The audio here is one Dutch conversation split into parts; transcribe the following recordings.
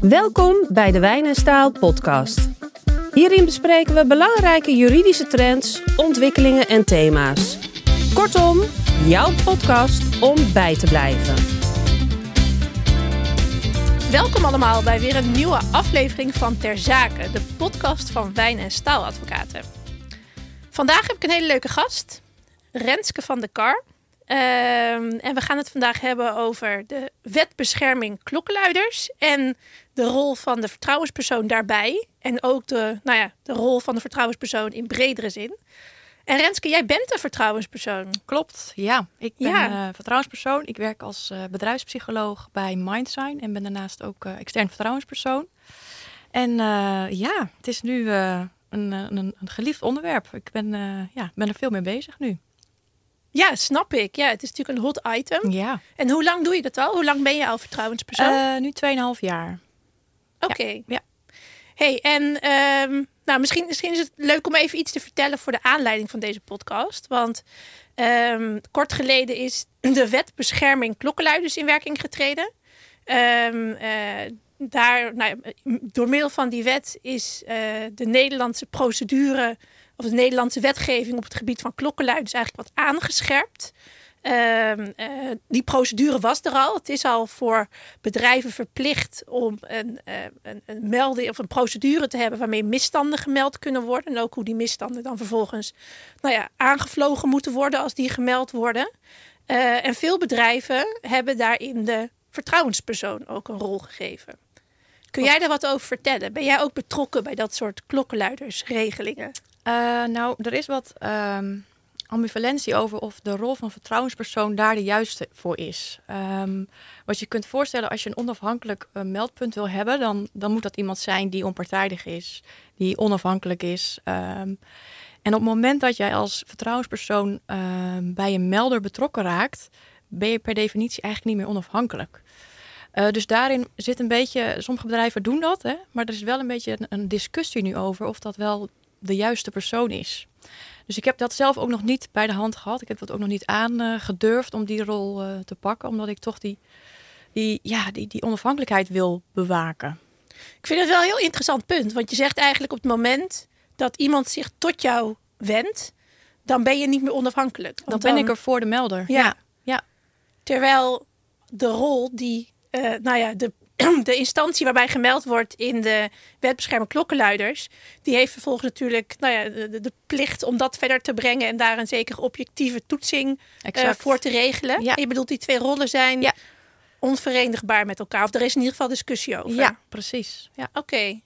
Welkom bij de Wijn en Staal podcast. Hierin bespreken we belangrijke juridische trends, ontwikkelingen en thema's. Kortom, jouw podcast om bij te blijven. Welkom allemaal bij weer een nieuwe aflevering van Ter Zake, de podcast van Wijn- en Staaladvocaten. Vandaag heb ik een hele leuke gast, Renske van de Kar. Ehm, en we gaan het vandaag hebben over de wetbescherming klokkenluiders en de rol van de vertrouwenspersoon daarbij. En ook de, nou ja, de rol van de vertrouwenspersoon in bredere zin. En Renske, jij bent een vertrouwenspersoon. Klopt, ja. Ik ben Ja. eh, vertrouwenspersoon. Ik werk als eh, bedrijfspsycholoog bij Mindsign en ben daarnaast ook eh, extern vertrouwenspersoon. En ja, het is nu een, eh, een, een geliefd onderwerp. Ik ben, eh, ja, ben er veel mee bezig nu. Ja, snap ik. Ja, het is natuurlijk een hot item. Ja, En hoe lang doe je dat al? Hoe lang ben je al vertrouwenspersoon? Eh, nu 2,5 jaar. Oké. ja. Hey, en ehm, nou, misschien, misschien is het leuk om even iets te vertellen voor de aanleiding van deze podcast. Want ehm, kort geleden is de wet bescherming klokkenluiders in werking getreden. Ehm, eh, daar, nou, door middel van die wet is eh, de Nederlandse procedure of de Nederlandse wetgeving op het gebied van klokkenluiders eigenlijk wat aangescherpt. Ehm, eh, die procedure was er al. Het is al voor bedrijven verplicht om een, eh, een, een melding of een procedure te hebben waarmee misstanden gemeld kunnen worden. En ook hoe die misstanden dan vervolgens nou ja, aangevlogen moeten worden als die gemeld worden. En veel bedrijven hebben daarin de vertrouwenspersoon ook een rol gegeven. Kun jij daar wat over vertellen? Ben jij ook betrokken bij dat soort klokkenluidersregelingen? Eh, nou, er is wat ehm, ambivalentie over of de rol van vertrouwenspersoon daar de juiste voor is. Ehm, wat je kunt voorstellen als je een onafhankelijk eh, meldpunt wil hebben, dan, dan moet dat iemand zijn die onpartijdig is, die onafhankelijk is. Ehm, en op het moment dat jij als vertrouwenspersoon bij een melder betrokken raakt, ben je per definitie eigenlijk niet meer onafhankelijk. Eh, dus daarin zit een beetje, sommige bedrijven doen dat, hè, maar er is wel een beetje een, een discussie nu over of dat wel de juiste persoon is. Dus ik heb dat zelf ook nog niet bij de hand gehad. Ik heb dat ook nog niet aangedurfd om die rol eh, te pakken, omdat ik toch die, die, ja, die, die onafhankelijkheid wil bewaken. Ik vind het wel een heel interessant punt. Want je zegt eigenlijk op het moment dat iemand zich tot jou wendt, dan ben je niet meer onafhankelijk. Dan ben ik er voor de melder. Ja. ja. Terwijl de rol die, eh, nou ja, de, de instantie waarbij gemeld wordt in de wetbescherming klokkenluiders, die heeft vervolgens natuurlijk nou ja, de, de- plicht om dat verder te brengen en daar een zekere objectieve toetsing eh, voor te regelen. Ja. Je bedoelt die twee rollen zijn Ja. onverenigbaar met elkaar. Of er is in ieder geval discussie over. Ja, precies. Ja. Oké.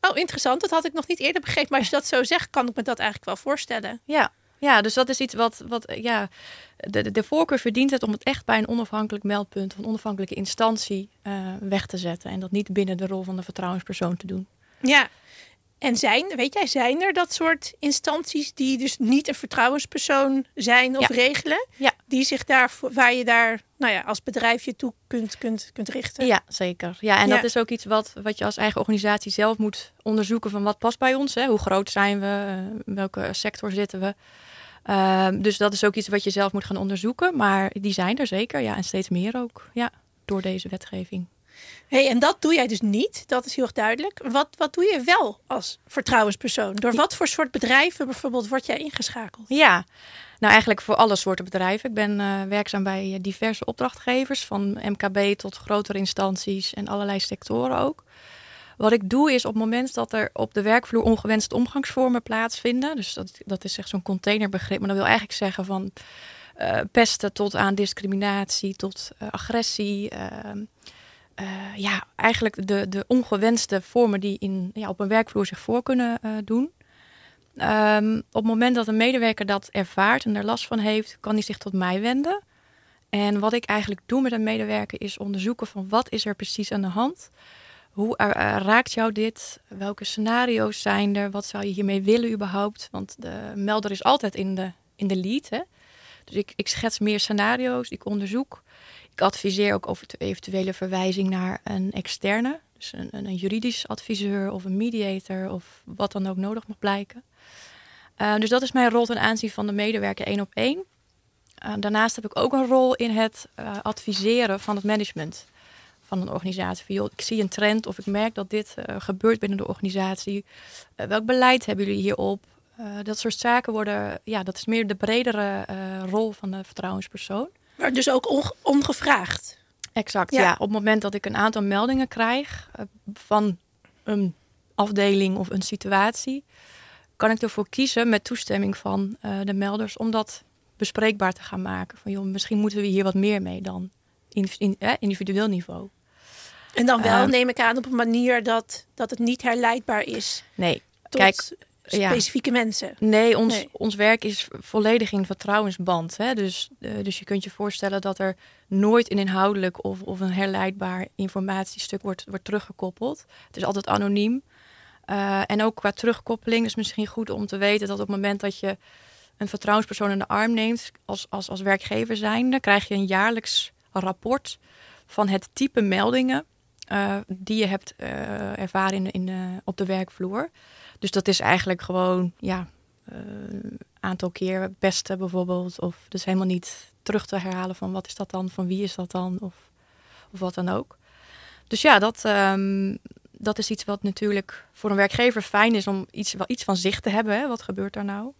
Oh, interessant. Dat had ik nog niet eerder begrepen. Maar als je dat zo zegt, kan ik me dat eigenlijk wel voorstellen. Ja. Ja, dus dat is iets wat, wat eh, ja, de, de- de voorkeur verdient het om het echt bij een onafhankelijk meldpunt of een onafhankelijke instantie eh, weg te zetten. En dat niet binnen de rol van de vertrouwenspersoon te doen. Ja. En zijn, weet jij, zijn er dat soort instanties die dus niet een vertrouwenspersoon zijn of Ja. regelen? Ja. Die zich daar, waar je daar, nou ja, als bedrijf je toe kunt, kunt, kunt richten. Ja, zeker. Ja, en Ja. dat is ook iets wat, wat je als eigen organisatie zelf moet onderzoeken van wat past bij ons. Hè? Hoe groot zijn we? eh, In welke sector zitten we? Ehm, dus dat is ook iets wat je zelf moet gaan onderzoeken. Maar die zijn er zeker, ja. En steeds meer ook, ja. Door deze wetgeving. Hey, en dat doe jij dus niet. Dat is heel erg duidelijk. Wat, wat doe je wel als vertrouwenspersoon? Door wat voor soort bedrijven bijvoorbeeld word jij ingeschakeld? Ja, nou eigenlijk voor alle soorten bedrijven. Ik ben eh, werkzaam bij eh, diverse opdrachtgevers, van MKB tot grotere instanties en allerlei sectoren ook. Wat ik doe is op het moment dat er op de werkvloer ongewenste omgangsvormen plaatsvinden, dus dat, dat is echt zo'n containerbegrip, maar dat wil eigenlijk zeggen van eh, pesten tot aan discriminatie, tot eh, agressie. ehm, eh, ja, eigenlijk de, de ongewenste vormen die in, ja, op een werkvloer zich voor kunnen doen. Ehm, op het moment dat een medewerker dat ervaart en er last van heeft, kan hij zich tot mij wenden. En wat ik eigenlijk doe met een medewerker is onderzoeken van wat is er precies aan de hand. Hoe eh, eh, raakt jou dit? Welke scenario's zijn er? Wat zou je hiermee willen überhaupt? Want de melder is altijd in de, in de lead. Hè? Dus ik, ik schets meer scenario's, ik onderzoek. Ik adviseer ook over eventuele verwijzing naar een externe. Dus een, een, een juridisch adviseur of een mediator of wat dan ook nodig mag blijken. Uh, dus dat is mijn rol ten aanzien van de medewerker één op één. Uh, daarnaast heb ik ook een rol in het adviseren van het management van een organisatie. Van, joh, ik zie een trend of ik merk dat dit gebeurt binnen de organisatie. welk beleid hebben jullie hierop? dat soort zaken worden, ja, dat is meer de bredere rol van de vertrouwenspersoon. Maar dus ook ongevraagd. Exact, ja. Op het moment dat ik een aantal meldingen krijg van een afdeling of een situatie, kan ik ervoor kiezen met toestemming van de melders om dat bespreekbaar te gaan maken. Van joh, misschien moeten we hier wat meer mee dan in, in eh, individueel niveau. En dan wel, uh, neem ik aan, op een manier dat, dat het niet herleidbaar is. Nee, kijk, specifieke ja. mensen. Nee ons, nee. ons werk is volledig in vertrouwensband. Hè? Dus, uh, dus je kunt je voorstellen dat er nooit een inhoudelijk of, of een herleidbaar informatiestuk wordt, wordt teruggekoppeld. Het is altijd anoniem. Uh, en ook qua terugkoppeling is misschien goed om te weten dat op het moment dat je een vertrouwenspersoon in de arm neemt als, als, als werkgever zijnde, krijg je een jaarlijks rapport van het type meldingen uh, die je hebt uh, ervaren in, in, uh, op de werkvloer. Dus dat is eigenlijk gewoon, ja, een aantal keer pesten bijvoorbeeld. Of dus helemaal niet terug te herhalen van wat is dat dan, van wie is dat dan, of, of wat dan ook. Dus ja, dat, um, dat is iets wat natuurlijk voor een werkgever fijn is om iets, wel iets van zicht te hebben. Hè? Wat gebeurt daar nou?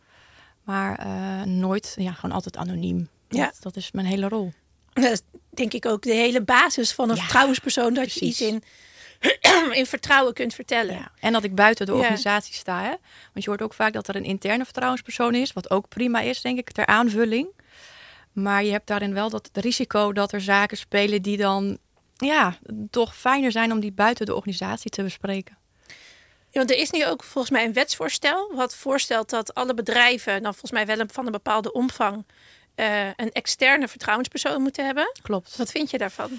Maar nooit, ja, gewoon altijd anoniem. Ja. Dat, dat, is mijn hele rol. Dat is denk ik ook de hele basis van een ja, vertrouwenspersoon. Dat precies. je iets in, in vertrouwen kunt vertellen. Ja. En dat ik buiten de organisatie sta. Hè? Want je hoort ook vaak dat er een interne vertrouwenspersoon is. Wat ook prima is, denk ik, ter aanvulling. Maar je hebt daarin wel dat risico dat er zaken spelen die dan ja, toch fijner zijn om die buiten de organisatie te bespreken. Ja, want er is nu ook volgens mij een wetsvoorstel. Wat voorstelt dat alle bedrijven, nou volgens mij wel van een bepaalde omvang, uh, een externe vertrouwenspersoon moeten hebben. Klopt. Wat vind je daarvan?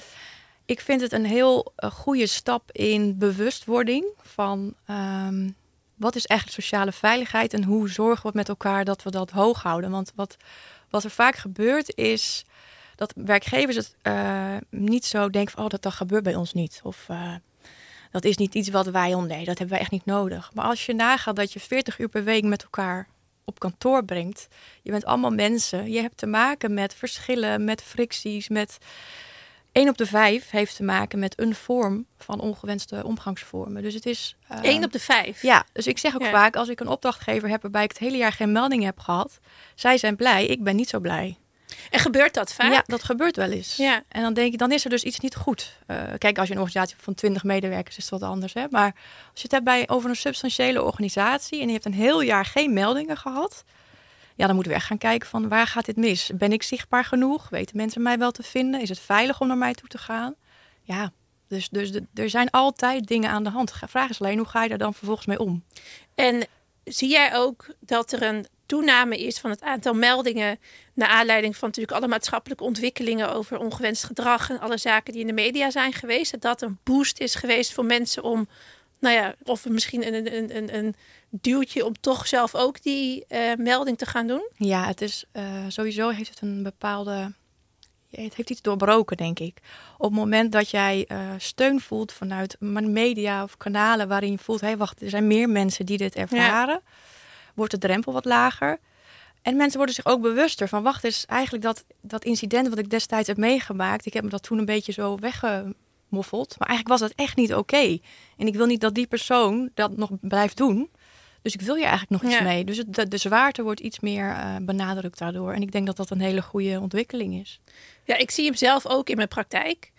Ik vind het een heel uh, goede stap in bewustwording van um, wat is echt sociale veiligheid en hoe zorgen we met elkaar dat we dat hoog houden. Want wat, wat er vaak gebeurt is dat werkgevers het uh, niet zo denken van, oh, dat, dat gebeurt bij ons niet. Of uh, dat is niet iets wat wij nee, dat hebben wij echt niet nodig. Maar als je nagaat dat je 40 uur per week met elkaar op kantoor brengt, je bent allemaal mensen, je hebt te maken met verschillen, met fricties, met... één op de vijf heeft te maken met een vorm van ongewenste omgangsvormen. Dus het is. Uh, op de vijf? Ja, dus ik zeg ook ja. vaak: als ik een opdrachtgever heb waarbij ik het hele jaar geen melding heb gehad, zij zijn blij, ik ben niet zo blij. En gebeurt dat vaak? Ja, dat gebeurt wel eens. Ja. En dan denk ik, dan is er dus iets niet goed. Uh, kijk, als je een organisatie hebt van 20 medewerkers, is het wat anders. Hè? Maar als je het hebt bij, over een substantiële organisatie en je hebt een heel jaar geen meldingen gehad, ja, dan moeten we echt gaan kijken van waar gaat dit mis? Ben ik zichtbaar genoeg? Weten mensen mij wel te vinden? Is het veilig om naar mij toe te gaan? Ja, dus, dus de, er zijn altijd dingen aan de hand. Vraag is alleen, hoe ga je daar dan vervolgens mee om? En zie jij ook dat er een toename is van het aantal meldingen. Naar aanleiding van natuurlijk alle maatschappelijke ontwikkelingen over ongewenst gedrag en alle zaken die in de media zijn geweest. Dat dat een boost is geweest voor mensen om, nou ja, of misschien een, een, een, een duwtje om toch zelf ook die uh, melding te gaan doen? Ja, het is uh, sowieso heeft het een bepaalde. Het heeft iets doorbroken, denk ik. Op het moment dat jij uh, steun voelt vanuit media of kanalen waarin je voelt: hé, wacht, er zijn meer mensen die dit ervaren. Wordt de drempel wat lager. En mensen worden zich ook bewuster van, wacht eens, eigenlijk dat, dat incident wat ik destijds heb meegemaakt, ik heb me dat toen een beetje zo weggemoffeld. Maar eigenlijk was dat echt niet oké. En ik wil niet dat die persoon dat nog blijft doen. Dus ik wil je eigenlijk nog iets ja. mee. Dus het, de, de, zwaarte wordt iets meer uh, benadrukt daardoor. En ik denk dat dat een hele goede ontwikkeling is. Ja, ik zie hem zelf ook in mijn praktijk.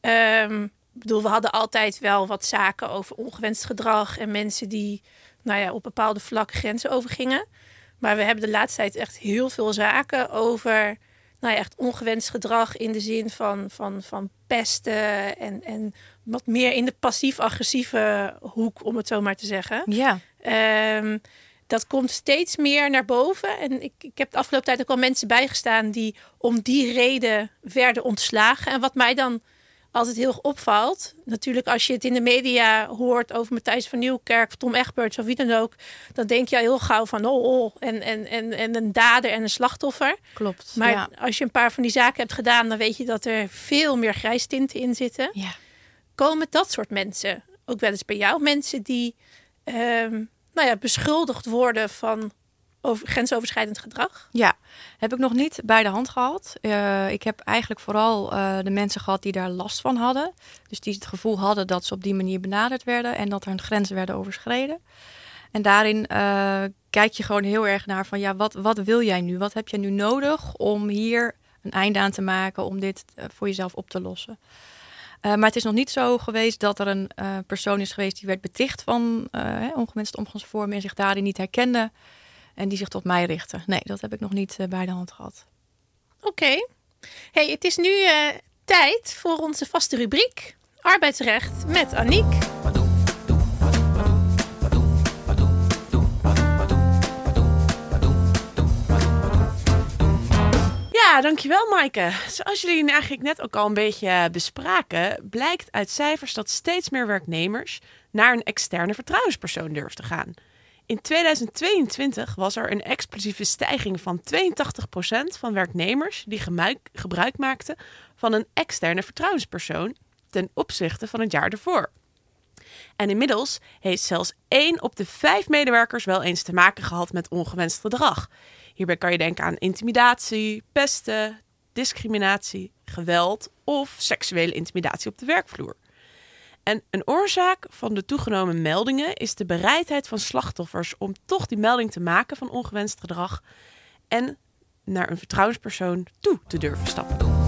Um, ik bedoel, we hadden altijd wel wat zaken over ongewenst gedrag en mensen die nou ja, op bepaalde vlakken grenzen overgingen. Maar we hebben de laatste tijd echt heel veel zaken over nou ja, echt ongewenst gedrag in de zin van, van, van pesten en, en wat meer in de passief-agressieve hoek, om het zo maar te zeggen. Ja. Um, dat komt steeds meer naar boven. En ik, ik heb de afgelopen tijd ook al mensen bijgestaan die om die reden werden ontslagen. En wat mij dan altijd heel erg opvalt. Natuurlijk, als je het in de media hoort over Matthijs van Nieuwkerk, Tom Egberts of wie dan ook, dan denk je heel gauw van oh, oh en, en, en, en een dader en een slachtoffer. Klopt. Maar ja. als je een paar van die zaken hebt gedaan, dan weet je dat er veel meer grijstinten in zitten. Ja. Komen dat soort mensen ook wel eens bij jou? Mensen die um, nou ja, beschuldigd worden van over, grensoverschrijdend gedrag? Ja, heb ik nog niet bij de hand gehad. Uh, ik heb eigenlijk vooral uh, de mensen gehad die daar last van hadden. Dus die het gevoel hadden dat ze op die manier benaderd werden en dat er grenzen werden overschreden. En daarin uh, kijk je gewoon heel erg naar van ja, wat, wat wil jij nu? Wat heb je nu nodig om hier een einde aan te maken, om dit voor jezelf op te lossen? Uh, maar het is nog niet zo geweest dat er een uh, persoon is geweest die werd beticht van uh, ongewenste omgangsvormen en zich daarin niet herkende en die zich tot mij richtte. Nee, dat heb ik nog niet bij de hand gehad. Oké. Hey, het is nu tijd voor onze vaste rubriek arbeidsrecht met Aniek. Ja, dankjewel Maaike. Zoals jullie eigenlijk net ook al een beetje bespraken, blijkt uit cijfers dat steeds meer werknemers naar een externe vertrouwenspersoon durven te gaan. In 2022 was er een explosieve stijging van 82% van werknemers die gebruik maakten van een externe vertrouwenspersoon ten opzichte van het jaar ervoor. En inmiddels heeft zelfs 1 op de 5 medewerkers wel eens te maken gehad met ongewenst gedrag. Hierbij kan je denken aan intimidatie, pesten, discriminatie, geweld of seksuele intimidatie op de werkvloer. En een oorzaak van de toegenomen meldingen is de bereidheid van slachtoffers om toch die melding te maken van ongewenst gedrag en naar een vertrouwenspersoon toe te durven stappen.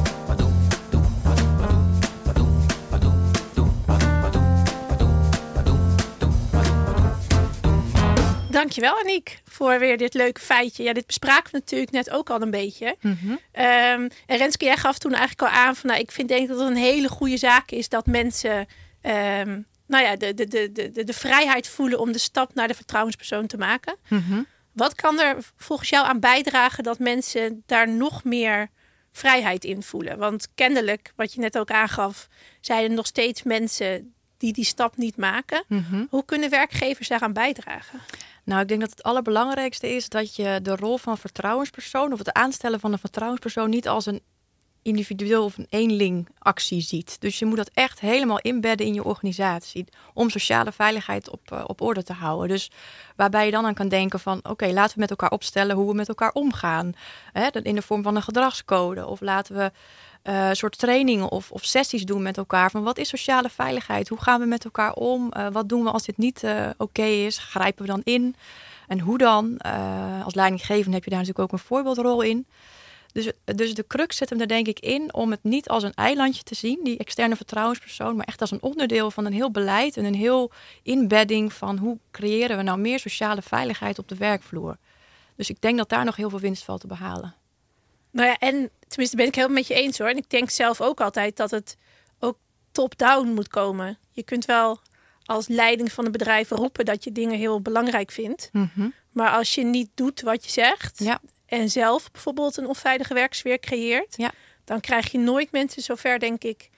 Dankjewel Aniek voor weer dit leuke feitje. Ja, dit bespraken we natuurlijk net ook al een beetje. Mm -hmm. um, en Renske, jij gaf toen eigenlijk al aan van... Nou, ik vind denk dat het een hele goede zaak is dat mensen... Um, nou ja, de, de, de, de, de vrijheid voelen om de stap naar de vertrouwenspersoon te maken. Mm -hmm. Wat kan er volgens jou aan bijdragen dat mensen daar nog meer vrijheid in voelen? Want kennelijk, wat je net ook aangaf, zijn er nog steeds mensen die die stap niet maken. Mm -hmm. Hoe kunnen werkgevers daaraan bijdragen? Nou, ik denk dat het allerbelangrijkste is dat je de rol van vertrouwenspersoon of het aanstellen van een vertrouwenspersoon niet als een individueel of een eenling actie ziet. Dus je moet dat echt helemaal inbedden in je organisatie om sociale veiligheid op, uh, op orde te houden. Dus waarbij je dan aan kan denken van oké, laten we met elkaar opstellen hoe we met elkaar omgaan. Hè, in de vorm van een gedragscode. Of laten we uh, soort trainingen of, of, sessies doen met elkaar. Van wat is sociale veiligheid? Hoe gaan we met elkaar om? Uh, wat doen we als dit niet oké is? Grijpen we dan in? En hoe dan? als leidinggevende heb je daar natuurlijk ook een voorbeeldrol in. Dus, dus de crux zit hem er denk ik in om het niet als een eilandje te zien, die externe vertrouwenspersoon, maar echt als een onderdeel van een heel beleid en een heel inbedding van hoe creëren we nou meer sociale veiligheid op de werkvloer. Dus ik denk dat daar nog heel veel winst valt te behalen. Nou ja, en tenminste ben ik helemaal met je eens hoor. En ik denk zelf ook altijd dat het ook top-down moet komen. Je kunt wel als leiding van een bedrijf roepen dat je dingen heel belangrijk vindt. Mhm. Maar als je niet doet wat je zegt ja. En zelf bijvoorbeeld een onveilige werksfeer creëert, ja. dan krijg je nooit mensen zover, denk ik,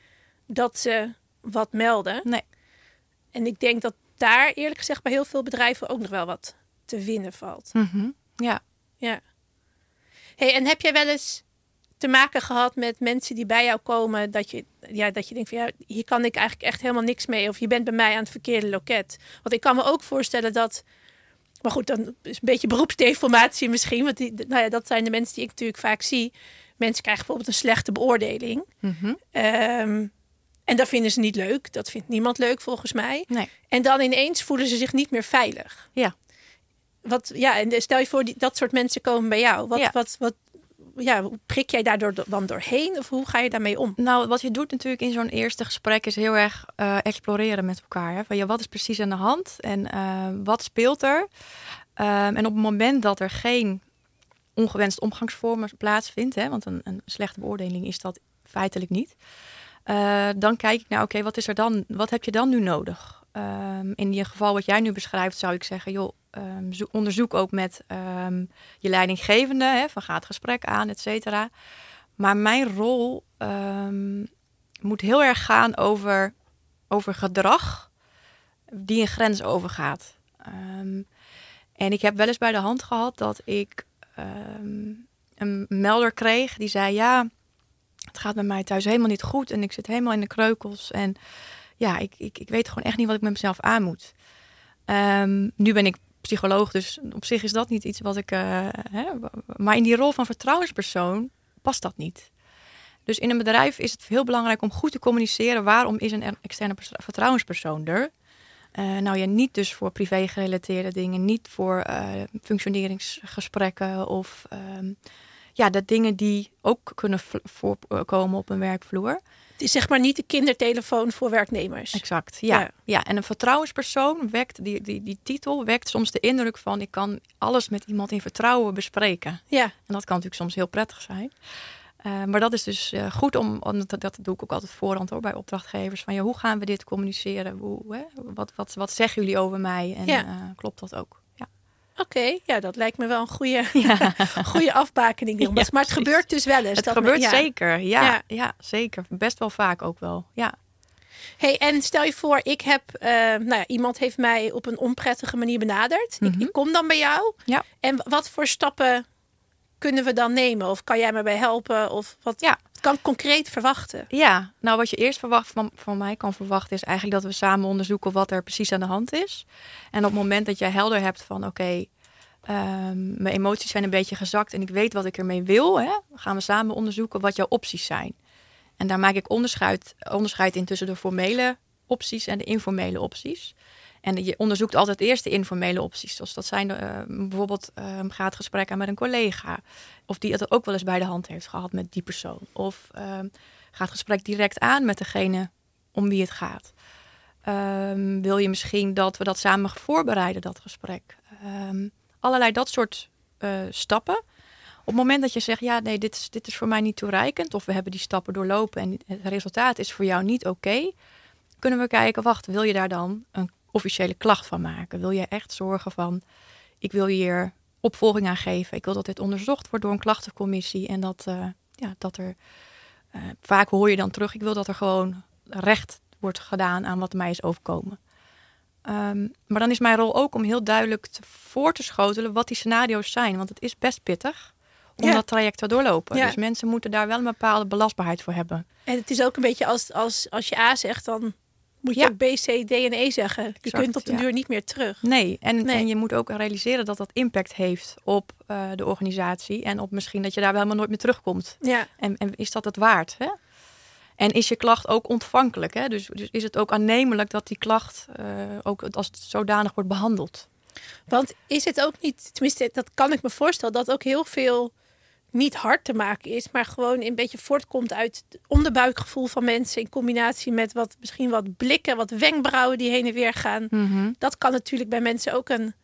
dat ze wat melden. Nee. En ik denk dat daar eerlijk gezegd bij heel veel bedrijven ook nog wel wat te winnen valt. Mhm. Ja. Ja. Hey, en heb jij wel eens te maken gehad met mensen die bij jou komen dat je, ja, dat je denkt van ja, hier kan ik eigenlijk echt helemaal niks mee of je bent bij mij aan het verkeerde loket. Want ik kan me ook voorstellen dat, maar goed, dan is een beetje beroepsdeformatie misschien, want die, nou ja, dat zijn de mensen die ik natuurlijk vaak zie. Mensen krijgen bijvoorbeeld een slechte beoordeling. Mhm. Ehm, en dat vinden ze niet leuk. Dat vindt niemand leuk volgens mij. Nee. En dan ineens voelen ze zich niet meer veilig. Ja. Wat, ja, en stel je voor, die, dat soort mensen komen bij jou. Wat, wat, wat, ja, prik jij daardoor dan doorheen? Of hoe ga je daarmee om? Nou, wat je doet natuurlijk in zo'n eerste gesprek is heel erg uh, exploreren met elkaar. Hè? Van ja, wat is precies aan de hand en uh, wat speelt er? Um, en op het moment dat er geen ongewenst omgangsvormen plaatsvindt, hè, want een, een slechte beoordeling is dat feitelijk niet. Uh, dan kijk ik naar, oké, wat is er dan? Wat heb je dan nu nodig? Um, in je geval wat jij nu beschrijft, zou ik zeggen, joh, um, onderzoek ook met um, je leidinggevende, hè, van gaat gesprek aan, et cetera. Maar mijn rol moet heel erg gaan over, over gedrag die een grens overgaat. en ik heb wel eens bij de hand gehad dat ik een melder kreeg die zei, ja, het gaat met mij thuis helemaal niet goed en ik zit helemaal in de kreukels en ja, ik, ik, ik weet gewoon echt niet wat ik met mezelf aan moet. Nu ben ik psycholoog, dus op zich is dat niet iets wat ik. eh, hè, maar in die rol van vertrouwenspersoon past dat niet. Dus in een bedrijf is het heel belangrijk om goed te communiceren waarom is een externe pers- vertrouwenspersoon er. Eh, nou ja, niet dus voor privé gerelateerde dingen, niet voor eh, functioneringsgesprekken of ehm, ja, de dingen die ook kunnen voorkomen op een werkvloer. Het is zeg maar niet de kindertelefoon voor werknemers. Exact, ja. Ja. ja. en een vertrouwenspersoon wekt, die, die, die titel wekt soms de indruk van ik kan alles met iemand in vertrouwen bespreken. Ja, En dat kan natuurlijk soms heel prettig zijn. Eh, maar dat is dus eh, goed om, om dat, dat doe ik ook altijd voorhand hoor, bij opdrachtgevers. Van ja, hoe gaan we dit communiceren? Hoe, hè? Wat, wat, wat zeggen jullie over mij? En Ja. eh, klopt dat ook? Oké. Ja, dat lijkt me wel een goede, ja. goede afbakening. Ja, maar het gebeurt dus wel eens. Het dat gebeurt ja. zeker. Ja, Ja. zeker. Best wel vaak ook wel. Ja. Hey, en stel je voor, ik heb, eh, nou ja, iemand heeft mij op een onprettige manier benaderd. ik, Mhm. ik kom dan bij jou. Ja. En wat voor stappen kunnen we dan nemen? Of kan jij me bij helpen? Of wat Ja. kan ik concreet verwachten? Ja, nou wat je eerst verwacht van, van mij kan verwachten is eigenlijk dat we samen onderzoeken wat er precies aan de hand is. En op het moment dat jij helder hebt van oké, ehm, mijn emoties zijn een beetje gezakt en ik weet wat ik ermee wil, hè, gaan we samen onderzoeken wat jouw opties zijn. En daar maak ik onderscheid, onderscheid in tussen de formele opties en de informele opties. En je onderzoekt altijd eerst de informele opties. Dus dat zijn eh, bijvoorbeeld ehm ga gesprek aan met een collega. Of die het ook wel eens bij de hand heeft gehad met die persoon. Of ehm, ga het gesprek direct aan met degene om wie het gaat. Ehm, wil je misschien dat we dat samen voorbereiden, dat gesprek? Allerlei dat soort eh, stappen. Op het moment dat je zegt, ja, nee, dit is, dit is voor mij niet toereikend, of we hebben die stappen doorlopen en het resultaat is voor jou niet oké, kunnen we kijken, wacht, wil je daar dan een officiële klacht van maken? Wil je echt zorgen van, ik wil hier opvolging aan geven, ik wil dat dit onderzocht wordt door een klachtencommissie en dat, eh, ja, dat er, eh, vaak hoor je dan terug, ik wil dat er gewoon recht wordt gedaan aan wat mij is overkomen. Ehm, maar dan is mijn rol ook om heel duidelijk te, voor te schotelen wat die scenario's zijn. Want het is best pittig om Ja. dat traject te doorlopen. Ja. Dus mensen moeten daar wel een bepaalde belastbaarheid voor hebben. En het is ook een beetje als, als, als je A zegt, dan moet je Ja. ook B, C, D en E zeggen. Je Exact, kunt op de ja. duur niet meer terug. Nee, en, Nee. en je moet ook realiseren dat dat impact heeft op eh, de organisatie. En op misschien dat je daar wel helemaal nooit meer terugkomt. Ja, En, en is dat het waard? Hè? En is je klacht ook ontvankelijk? Hè? Dus, dus is het ook aannemelijk dat die klacht eh, ook als het zodanig wordt behandeld? want is het ook niet, tenminste, dat kan ik me voorstellen, dat ook heel veel niet hard te maken is, maar gewoon een beetje voortkomt uit het onderbuikgevoel van mensen in combinatie met wat misschien wat blikken, wat wenkbrauwen die heen en weer gaan. Dat kan natuurlijk bij mensen ook een,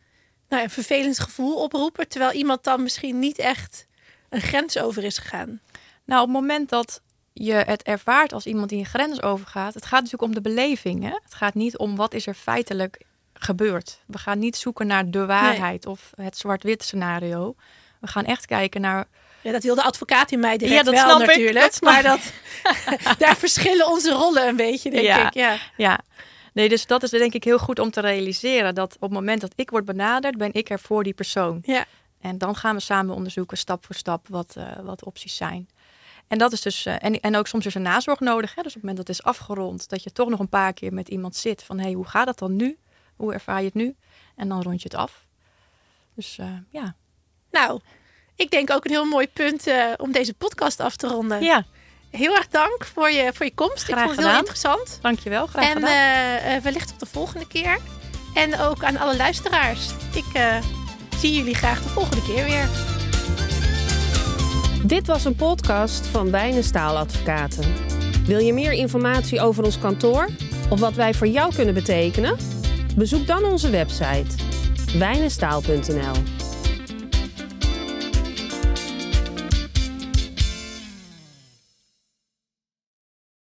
nou een vervelend gevoel oproepen, terwijl iemand dan misschien niet echt een grens over is gegaan. Nou, op het moment dat je het ervaart als iemand die een grens overgaat, het gaat natuurlijk om de beleving. Hè? Het gaat niet om wat is er feitelijk gebeurd. We gaan niet zoeken naar de waarheid of het zwart-wit scenario. We gaan echt kijken naar. Ja, dat wil de advocaat in mij direct Ja, dat wel snap ik, natuurlijk. dat maar dat, daar verschillen onze rollen een beetje, denk Ja. ik. Ja. Ja, nee, dus dat is denk ik heel goed om te realiseren. Dat op het moment dat ik word benaderd, ben ik er voor die persoon. Ja. En dan gaan we samen onderzoeken, stap voor stap, wat, eh, wat opties zijn. En dat is dus, eh, en, en ook soms is er nazorg nodig. Hè? Dus op het moment dat het is afgerond, dat je toch nog een paar keer met iemand zit van hé, hey, hoe gaat het dan nu? Hoe ervaar je het nu? En dan rond je het af. Dus eh, ja. Nou, ik denk ook een heel mooi punt eh, om deze podcast af te ronden. ja, Heel erg dank voor je, voor je komst. ik Graag vond het heel gedaan. interessant. dankjewel. Graag en gedaan. eh, eh, wellicht tot de volgende keer. En ook aan alle luisteraars. Ik eh, zie jullie graag de volgende keer weer. Dit was een podcast van Wijnen Staaladvocaten. Wil je meer informatie over ons kantoor of wat wij voor jou kunnen betekenen? Bezoek dan onze website wijnenstaal.nl.